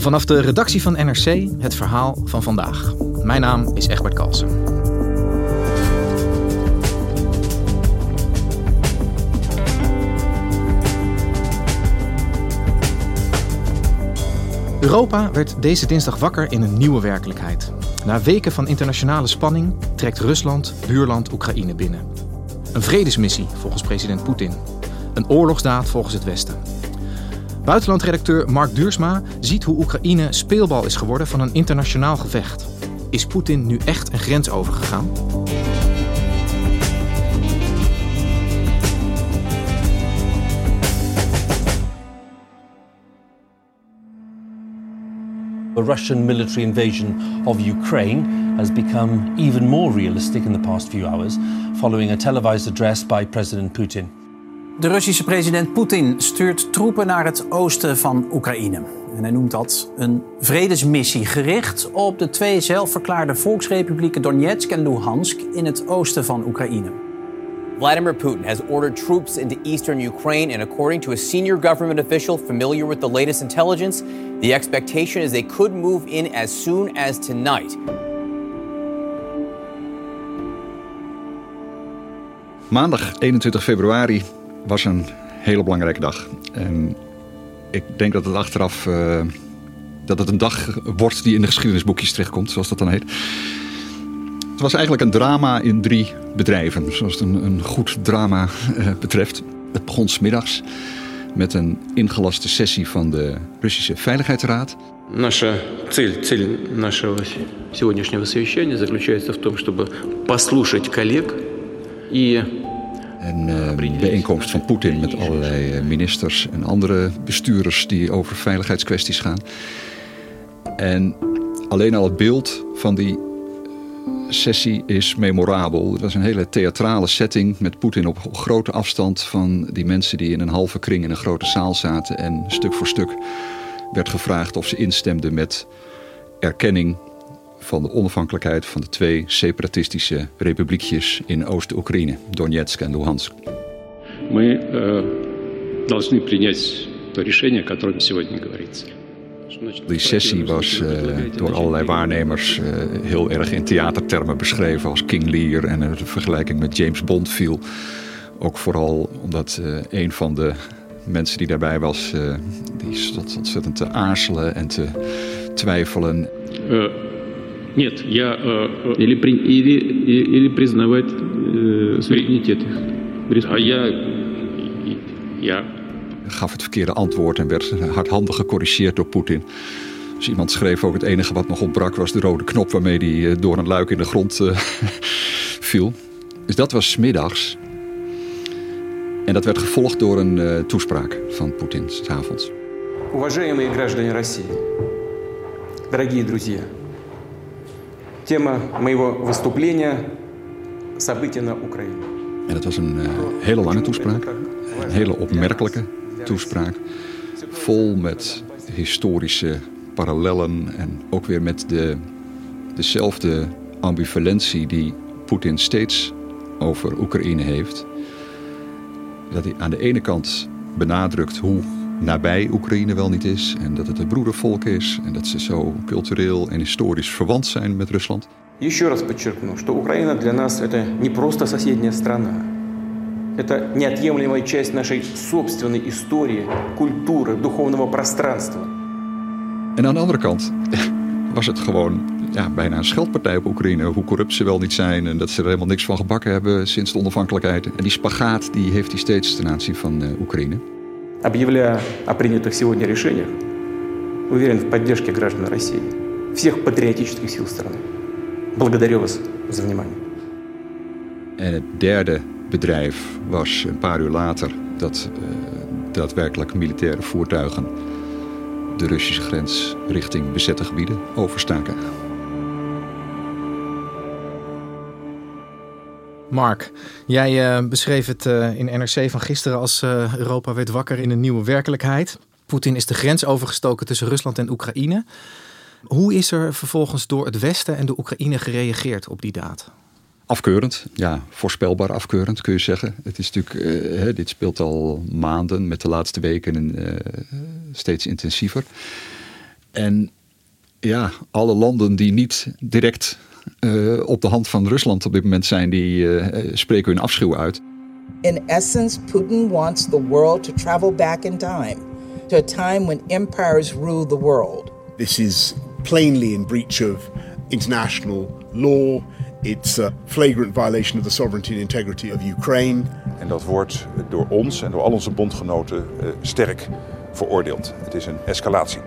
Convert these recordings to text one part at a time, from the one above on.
Vanaf de redactie van NRC het verhaal van vandaag. Mijn naam is Egbert Kalsen. Europa werd deze dinsdag wakker in een nieuwe werkelijkheid. Na weken van internationale spanning trekt Rusland buurland Oekraïne binnen. Een vredesmissie volgens president Poetin. Een oorlogsdaad volgens het Westen. Buitenlandredacteur Mark Duursma ziet hoe Oekraïne speelbal is geworden van een internationaal gevecht. Is Poetin nu echt een grens overgegaan? The Russian military invasion of Ukraine has become even more realistic in the past few hours, following a televised address by President Putin. De Russische president Poetin stuurt troepen naar het oosten van Oekraïne. En hij noemt dat een vredesmissie gericht op de twee zelfverklaarde volksrepublieken Donetsk en Luhansk in het oosten van Oekraïne. Vladimir Putin has ordered troops into eastern Ukraine, and according to a senior government official familiar with the latest intelligence, the expectation is they could move in as soon as tonight. Maandag 21 februari was een hele belangrijke dag. En ik denk dat het achteraf uh, dat het een dag wordt die in de geschiedenisboekjes terechtkomt, zoals dat dan heet. Het was eigenlijk een drama in drie bedrijven, zoals het een, een goed drama uh, betreft. Het begon smiddags met een ingelaste sessie van de Russische Veiligheidsraad. Наша цель, цель нашего сегодняшнего совещания заключается в том, чтобы послушать коллег и een uh, bijeenkomst van Poetin met allerlei ministers en andere bestuurders die over veiligheidskwesties gaan. En alleen al het beeld van die sessie is memorabel. Het was een hele theatrale setting met Poetin op grote afstand van die mensen die in een halve kring in een grote zaal zaten. En stuk voor stuk werd gevraagd of ze instemden met erkenning van de onafhankelijkheid van de twee separatistische republiekjes in Oost-Oekraïne, Donetsk en Luhansk. Мы э, должны принять то решение, о котором сегодня говорится. Die sessie was uh, door allerlei waarnemers uh, heel erg in theatertermen beschreven als King Lear en de vergelijking met James Bond viel. Ook vooral omdat uh, een van de mensen die daarbij was, die stond ontzettend te aarzelen en te twijfelen. Нет, я... Э, или, при, или, или признавать э, суверенитет их. А я... Ja. Gaf het verkeerde antwoord en werd hardhandig gecorrigeerd door Poetin. Dus iemand schreef ook het enige wat nog ontbrak was de rode knop waarmee hij door een luik in de grond uh, viel. Dus dat was smiddags. En dat werd gevolgd door een uh, toespraak van Poetin s'avonds. Уважаемые граждане России, дорогие друзья, Тема моего выступления – события на Украине. En dat was een uh, hele lange toespraak, een hele opmerkelijke toespraak, vol met historische parallellen en ook weer met de, dezelfde ambivalentie die Poetin steeds over Oekraïne heeft. Dat hij aan de ene kant benadrukt hoe nabij Oekraïne wel niet is. En dat het een broedervolk is. En dat ze zo cultureel en historisch verwant zijn met Rusland. Еще раз подчеркну, что Украина для нас это не просто соседняя страна. Это неотъемлемая часть нашей собственной истории, культуры, духовного пространства. En aan de andere kant was het gewoon ja, bijna een scheldpartij op Oekraïne. Hoe corrupt ze wel niet zijn en dat ze er helemaal niks van gebakken hebben sinds de onafhankelijkheid. En die spagaat die heeft hij steeds ten aanzien van uh, Oekraïne. Объявляя о принятых сегодня решениях, уверен в поддержке граждан России, всех патриотических сил страны. Благодарю вас за внимание. En het derde bedrijf was een paar uur later dat uh, daadwerkelijk militaire voertuigen de Russische grens richting bezette gebieden overstaken. Mark, jij uh, beschreef het uh, in NRC van gisteren als uh, Europa werd wakker in een nieuwe werkelijkheid. Poetin is de grens overgestoken tussen Rusland en Oekraïne. Hoe is er vervolgens door het Westen en de Oekraïne gereageerd op die daad? Afkeurend, ja, voorspelbaar afkeurend kun je zeggen. Het is natuurlijk, uh, dit speelt al maanden, met de laatste weken steeds intensiever. En ja, alle landen die niet direct uh, op de hand van Rusland op dit moment zijn, die spreken hun afschuw uit. In essence, Putin wants the world to travel back in time, to a time when empires ruled the world. This is plainly in breach of international law. It's a flagrant violation of the sovereignty and integrity of Ukraine. En dat wordt door ons en door al onze bondgenoten uh, sterk veroordeeld. Het is een escalatie.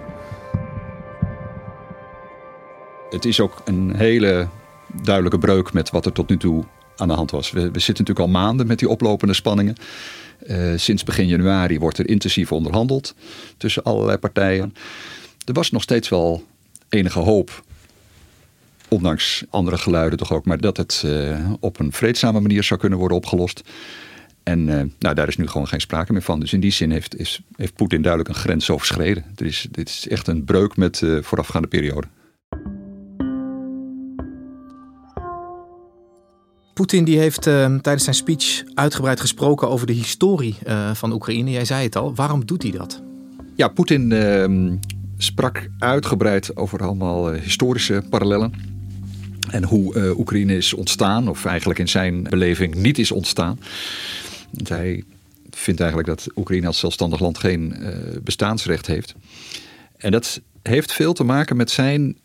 Het is ook een hele duidelijke breuk met wat er tot nu toe aan de hand was. We, we zitten natuurlijk al maanden met die oplopende spanningen. Uh, sinds begin januari wordt er intensief onderhandeld tussen allerlei partijen. Er was nog steeds wel enige hoop ondanks andere geluiden toch ook, maar dat het uh, op een vreedzame manier zou kunnen worden opgelost. En uh, nou, daar is nu gewoon geen sprake meer van. Dus in die zin heeft, heeft Poetin duidelijk een grens overschreden. Er dit is echt een breuk met de voorafgaande periode. Poetin die heeft tijdens zijn speech uitgebreid gesproken over de historie van Oekraïne. Jij zei het al. Waarom doet hij dat? Ja, Poetin ehm, sprak uitgebreid over allemaal historische parallellen. En hoe Oekraïne is ontstaan, of eigenlijk in zijn beleving niet is ontstaan. Hij vindt eigenlijk dat Oekraïne als zelfstandig land geen bestaansrecht heeft. En dat heeft veel te maken met zijn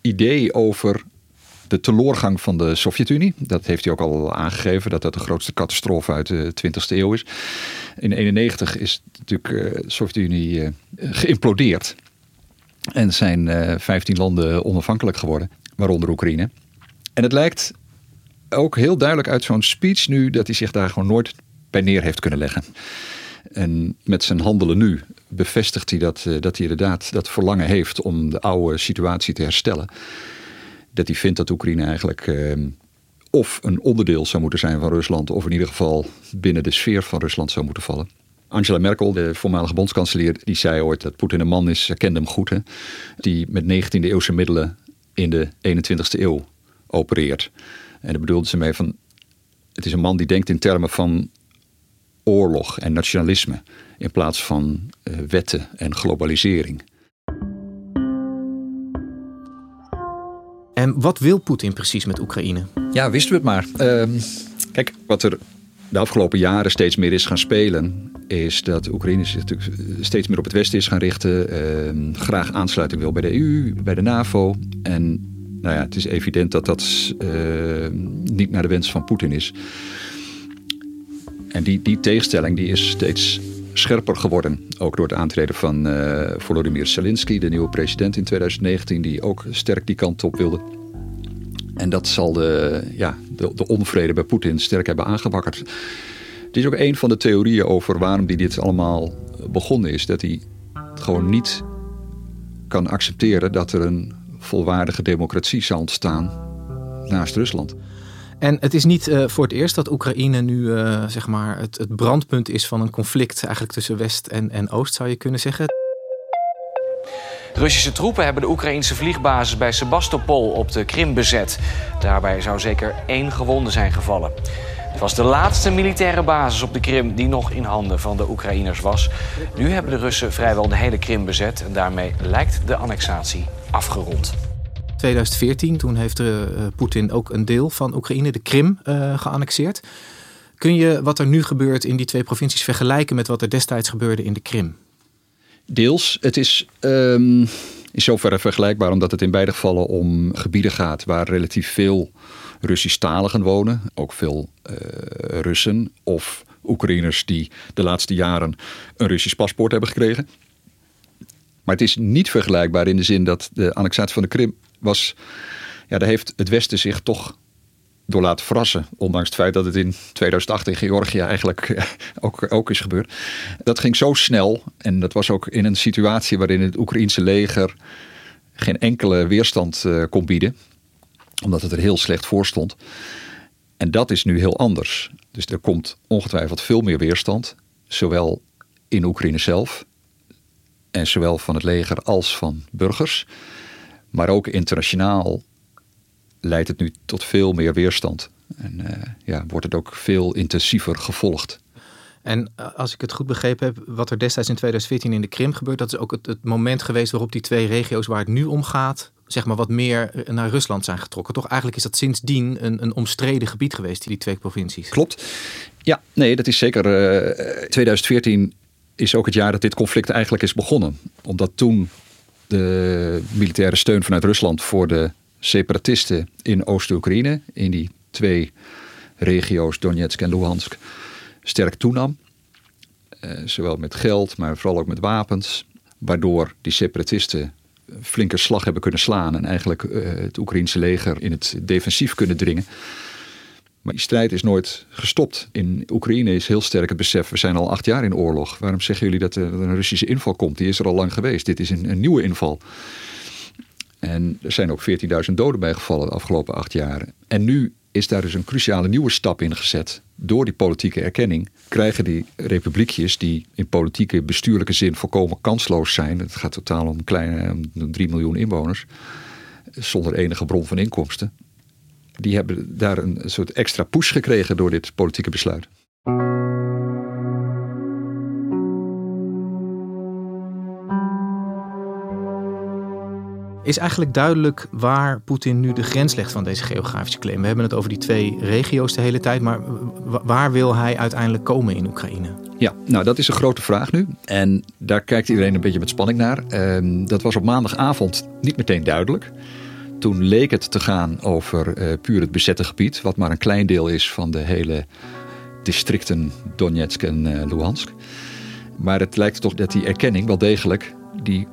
idee over de teloorgang van de Sovjet-Unie. Dat heeft hij ook al aangegeven, dat dat de grootste catastrofe uit de 20e eeuw is. In 1991 is natuurlijk de Sovjet-Unie geïmplodeerd. En zijn 15 landen onafhankelijk geworden waaronder Oekraïne. En het lijkt ook heel duidelijk uit zo'n speech nu dat hij zich daar gewoon nooit bij neer heeft kunnen leggen. En met zijn handelen nu bevestigt hij dat, dat hij inderdaad dat verlangen heeft om de oude situatie te herstellen. Dat hij vindt dat Oekraïne eigenlijk eh, of een onderdeel zou moeten zijn van Rusland, of in ieder geval binnen de sfeer van Rusland zou moeten vallen. Angela Merkel, de voormalige bondskanselier, die zei ooit dat Poetin een man is, ze kende hem goed, hè, die met 19e eeuwse middelen in de 21ste eeuw opereert. En daar bedoelde ze mee van, het is een man die denkt in termen van oorlog en nationalisme in plaats van uh, wetten en globalisering. En wat wil Poetin precies met Oekraïne? Ja, wisten we het maar. Uh, kijk, wat er de afgelopen jaren steeds meer is gaan spelen, is dat Oekraïne zich natuurlijk steeds meer op het Westen is gaan richten. Uh, graag aansluiting wil bij de EU, bij de NAVO. En nou ja, het is evident dat dat uh, niet naar de wens van Poetin is. En die, die tegenstelling die is steeds scherper geworden. Ook door het aantreden van uh, Volodymyr Zelensky, de nieuwe president in 2019, die ook sterk die kant op wilde. En dat zal de, ja, de, de onvrede bij Poetin sterk hebben aangewakkerd. Het is ook een van de theorieën over waarom hij dit allemaal begonnen is. Dat hij gewoon niet kan accepteren dat er een volwaardige democratie zal ontstaan naast Rusland. En het is niet uh, voor het eerst dat Oekraïne nu uh, zeg maar het, het, brandpunt is van een conflict eigenlijk tussen West en, en Oost, zou je kunnen zeggen. Russische troepen hebben de Oekraïnse vliegbasis bij Sebastopol op de Krim bezet. Daarbij zou zeker één gewonde zijn gevallen. Het was de laatste militaire basis op de Krim die nog in handen van de Oekraïners was. Nu hebben de Russen vrijwel de hele Krim bezet en daarmee lijkt de annexatie afgerond. 2014, toen heeft uh, Poetin ook een deel van Oekraïne, de Krim, uh, geannexeerd. Kun je wat er nu gebeurt in die twee provincies vergelijken met wat er destijds gebeurde in de Krim? Deels. Het is um, in zoverre vergelijkbaar omdat het in beide gevallen om gebieden gaat waar relatief veel Russisch-taligen wonen. Ook veel uh, Russen of Oekraïners die de laatste jaren een Russisch paspoort hebben gekregen. Maar het is niet vergelijkbaar in de zin dat de annexatie van de Krim was. Ja, daar heeft het Westen zich toch door laten verrassen. Ondanks het feit dat het in 2008 in Georgië eigenlijk eh, ook, ook is gebeurd. Dat ging zo snel. En dat was ook in een situatie waarin het Oekraïense leger geen enkele weerstand uh, kon bieden. Omdat het er heel slecht voor stond. En dat is nu heel anders. Dus er komt ongetwijfeld veel meer weerstand. Zowel in Oekraïne zelf. En zowel van het leger als van burgers. Maar ook internationaal leidt het nu tot veel meer weerstand. En uh, ja, wordt het ook veel intensiever gevolgd. En eh, als ik het goed begrepen heb, wat er destijds in 2014 in de Krim gebeurt, dat is ook het, het, moment geweest waarop die twee regio's waar het nu om gaat, zeg maar wat meer eh, naar Rusland zijn getrokken. Toch eigenlijk is dat sindsdien een, een omstreden gebied geweest, die twee provincies. Klopt. Ja, nee, dat is zeker. Uh, 2014 is ook het jaar dat dit conflict eigenlijk is begonnen. Omdat toen de militaire steun vanuit Rusland voor de separatisten in Oost-Oekraïne, in die twee regio's Donetsk en Luhansk, sterk toenam. Uh, zowel met geld, maar vooral ook met wapens. Waardoor die separatisten flinke slag hebben kunnen slaan en eigenlijk uh, het Oekraïense leger in het defensief kunnen dringen. Maar die strijd is nooit gestopt. In Oekraïne is heel sterk het besef, we zijn al acht jaar in oorlog. Waarom zeggen jullie dat er een Russische inval komt? Die is er al lang geweest. Dit is een, nieuwe inval. En er zijn ook 14.000 doden bijgevallen de afgelopen acht jaar. En nu is daar dus een cruciale nieuwe stap in gezet. Door die politieke erkenning krijgen die republiekjes, die in politieke bestuurlijke zin volkomen kansloos zijn. Het gaat totaal om kleine 3 miljoen inwoners. Zonder enige bron van inkomsten. Die hebben daar een soort extra push gekregen door dit politieke besluit. Is eigenlijk duidelijk waar Poetin nu de grens legt van deze geografische claim? We hebben het over die twee regio's de hele tijd, maar waar wil hij uiteindelijk komen in Oekraïne? Ja, nou dat is een grote vraag nu. En daar kijkt iedereen een beetje met spanning naar. Ehm, dat was op maandagavond niet meteen duidelijk. Toen leek het te gaan over uh, puur het bezette gebied, wat maar een klein deel is van de hele districten Donetsk en uh, Luhansk. Maar het lijkt toch dat die erkenning wel degelijk die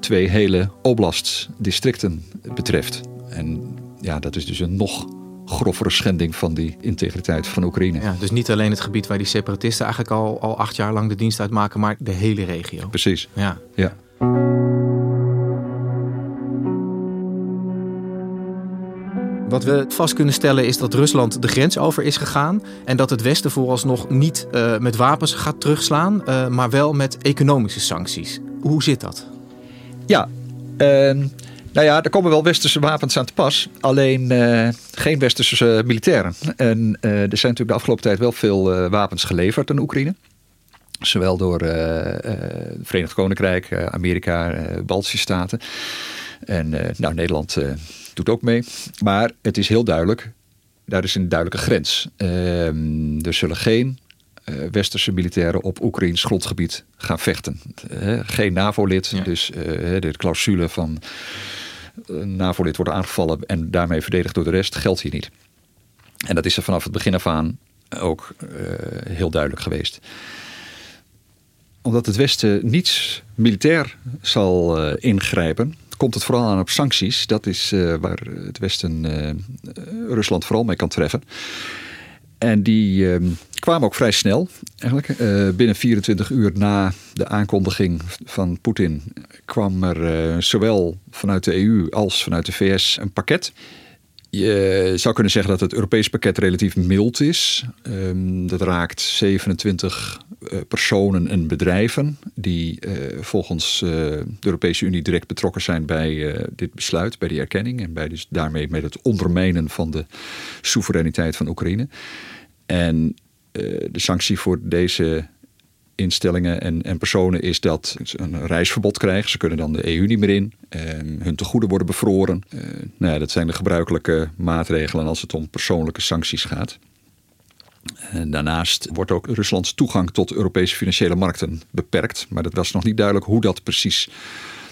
twee hele oblasts, districten betreft. En ja, dat is dus een nog grovere schending van die integriteit van Oekraïne. Ja, dus niet alleen het gebied waar die separatisten eigenlijk al, al acht jaar lang de dienst uitmaken, maar de hele regio. Precies. Ja. ja. Wat we vast kunnen stellen is dat Rusland de grens over is gegaan. En dat het Westen vooralsnog niet uh, met wapens gaat terugslaan, uh, maar wel met economische sancties. Hoe zit dat? Ja, uh, nou ja, er komen wel westerse wapens aan te pas. Alleen uh, geen westerse militairen. En er zijn natuurlijk de afgelopen tijd wel veel wapens geleverd aan Oekraïne. Zowel door het Verenigd Koninkrijk, Amerika, Baltische Staten. En nou, Nederland doet ook mee. Maar het is heel duidelijk, daar is een duidelijke grens. Ehm, er zullen geen uh, westerse militairen op Oekraïns grondgebied gaan vechten. Geen NAVO-lid, dus de clausule van NAVO-lid worden aangevallen en daarmee verdedigd door de rest geldt hier niet. En dat is er vanaf het begin af aan ook heel duidelijk geweest. Omdat het Westen niets militair zal ingrijpen, komt het vooral aan op sancties. Dat is uh, waar het Westen uh, Rusland vooral mee kan treffen. En die uh, kwamen ook vrij snel, eigenlijk. binnen 24 uur na de aankondiging van Poetin kwam er zowel vanuit de EU als vanuit de VS een pakket. Je zou kunnen zeggen dat het Europese pakket relatief mild is. Um, dat raakt 27 uh, personen en bedrijven die uh, volgens uh, de Europese Unie direct betrokken zijn bij dit besluit, bij die erkenning en bij dus daarmee met het ondermijnen van de soevereiniteit van Oekraïne. En de sanctie voor deze instellingen en, en, personen is dat ze een reisverbod krijgen. Ze kunnen dan de EU niet meer in. En hun tegoeden worden bevroren. Uh, nou ja, dat zijn de gebruikelijke maatregelen als het om persoonlijke sancties gaat. En daarnaast wordt ook Ruslands toegang tot Europese financiële markten beperkt. Maar dat was nog niet duidelijk hoe dat precies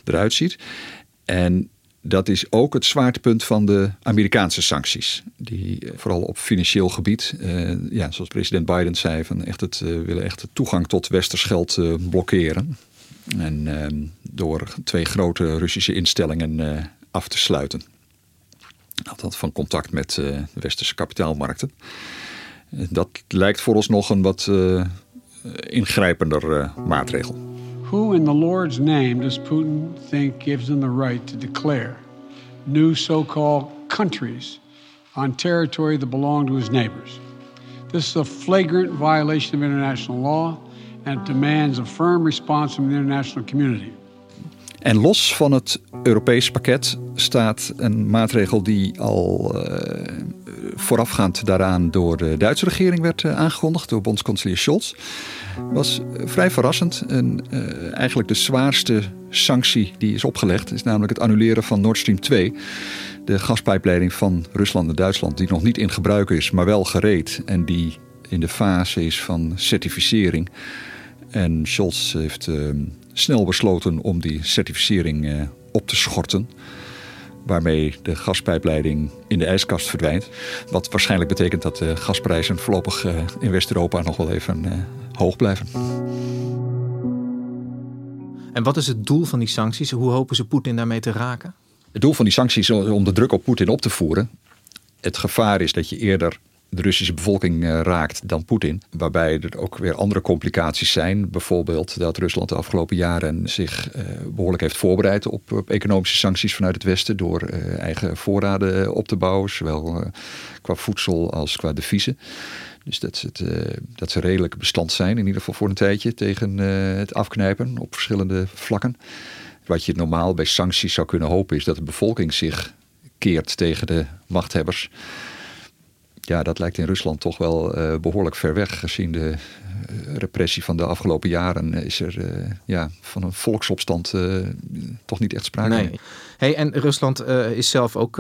eruit ziet. En dat is ook het zwaartepunt van de Amerikaanse sancties. Die eh, vooral op financieel gebied, uh, ja, zoals president Biden zei, van echt het, uh, willen echt de toegang tot westers geld blokkeren. En ehm, door twee grote Russische instellingen af te sluiten. Althans van contact met de westerse kapitaalmarkten. Dat lijkt voor ons nog een wat ingrijpender maatregel. Who in the Lord's name does Putin think gives him the right to declare new so called countries on territory that belong to his neighbors? This is a flagrant violation of international law and demands a firm response from the international community. En los van het Europees pakket staat een maatregel die al uh, voorafgaand daaraan door de Duitse regering werd uh, aangekondigd, door bondskanselier Scholz was vrij verrassend. En eigenlijk de zwaarste sanctie die is opgelegd is namelijk het annuleren van Nord Stream 2. De gaspijpleiding van Rusland en Duitsland die nog niet in gebruik is, maar wel gereed. En die in de fase is van certificering. En Scholz heeft uh, snel besloten om die certificering uh, op te schorten waarmee de gaspijpleiding in de ijskast verdwijnt. Wat waarschijnlijk betekent dat de gasprijzen voorlopig in West-Europa nog wel even hoog blijven. En wat is het doel van die sancties? Hoe hopen ze Poetin daarmee te raken? Het doel van die sancties is om de druk op Poetin op te voeren. Het gevaar is dat je eerder de Russische bevolking eh, raakt dan Poetin. Waarbij er ook weer andere complicaties zijn. Bijvoorbeeld dat Rusland de afgelopen jaren zich eh, behoorlijk heeft voorbereid op, economische sancties vanuit het Westen. Door eh, eigen voorraden op te bouwen, zowel qua voedsel als qua deviezen. Dus dat, het, dat ze redelijk bestand zijn, in ieder geval voor een tijdje, tegen het afknijpen op verschillende vlakken. Wat je normaal bij sancties zou kunnen hopen, is dat de bevolking zich keert tegen de machthebbers. Ja, dat lijkt in Rusland toch wel uh, behoorlijk ver weg, gezien de repressie van de afgelopen jaren is er uh, ja, van een volksopstand uh, toch niet echt sprake. Nee. Hey, en Rusland is zelf ook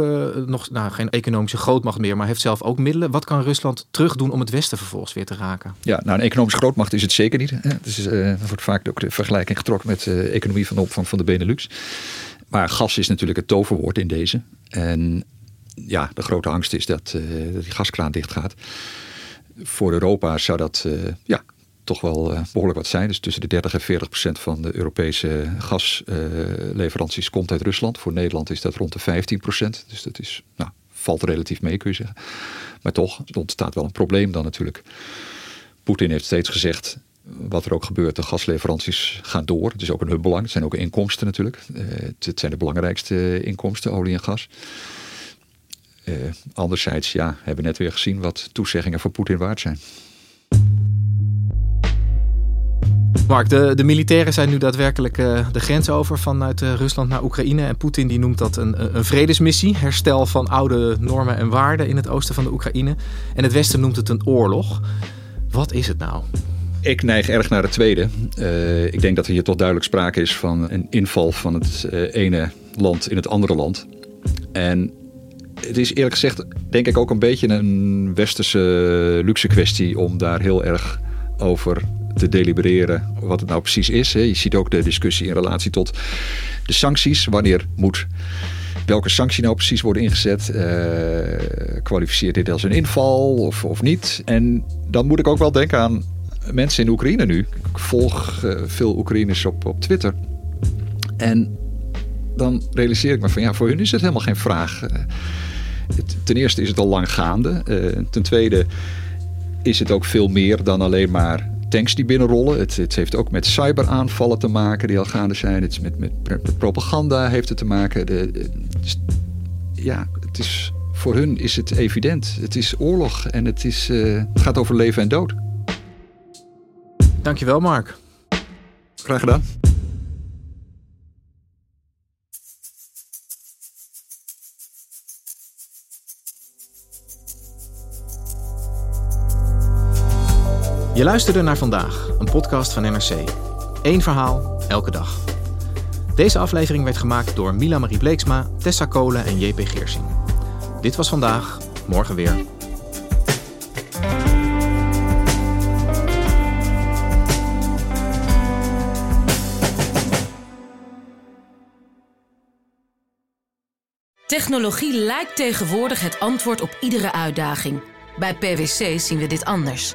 nog nou, geen economische grootmacht meer, maar heeft zelf ook middelen. Wat kan Rusland terugdoen om het Westen vervolgens weer te raken? Ja, nou een economische grootmacht is het zeker niet. Hè. Dus, wordt vaak ook de vergelijking getrokken met de economie van de opvang van de Benelux. Maar gas is natuurlijk het toverwoord in deze. En ja, de grote angst is dat, dat die gaskraan dicht gaat voor Europa zou dat uh, ja, toch wel uh, behoorlijk wat zijn. Dus tussen de 30 en 40 procent van de Europese gasleveranties komt uit Rusland. Voor Nederland is dat rond de 15 procent. Dus dat is, nou, valt relatief mee kun je zeggen. Maar toch, er ontstaat wel een probleem dan natuurlijk. Poetin heeft steeds gezegd, wat er ook gebeurt, de gasleveranties gaan door. Het is ook in hun belang. Het zijn ook inkomsten natuurlijk. Het zijn de belangrijkste inkomsten, olie en gas. Uh, anderzijds, ja, hebben we net weer gezien wat toezeggingen voor Poetin waard zijn. Mark, de, de militairen zijn nu daadwerkelijk uh, de grens over vanuit uh, Rusland naar Oekraïne. En Poetin die noemt dat een, een vredesmissie. Herstel van oude normen en waarden in het oosten van de Oekraïne. En het Westen noemt het een oorlog. Wat is het nou? Ik neig erg naar het tweede. Uh, ik denk dat er hier toch duidelijk sprake is van een inval van het ene land in het andere land. En het is eerlijk gezegd denk ik ook een beetje een westerse luxe kwestie om daar heel erg over te delibereren wat het nou precies is. Je ziet ook de discussie in relatie tot de sancties. Wanneer moet welke sanctie nou precies worden ingezet? Uh, kwalificeert dit als een inval of, of niet? En dan moet ik ook wel denken aan mensen in Oekraïne nu. Ik volg uh, veel Oekraïners op, op Twitter. En dan realiseer ik me van ja, voor hun is het helemaal geen vraag. Ten eerste is het al lang gaande. ten tweede is het ook veel meer dan alleen maar tanks die binnenrollen. Het, het, heeft ook met cyberaanvallen te maken die al gaande zijn. Het is met, met, met propaganda heeft het te maken. De, ja, het is, voor hun is het evident. Het is oorlog en het, is, uh, het gaat over leven en dood. Dankjewel, Mark. Graag gedaan. Je luisterde naar vandaag, een podcast van NRC. Eén verhaal, elke dag. Deze aflevering werd gemaakt door Mila Marie Bleeksma, Tessa Kolen en JP Geersing. Dit was vandaag, morgen weer. Technologie lijkt tegenwoordig het antwoord op iedere uitdaging. Bij PwC zien we dit anders.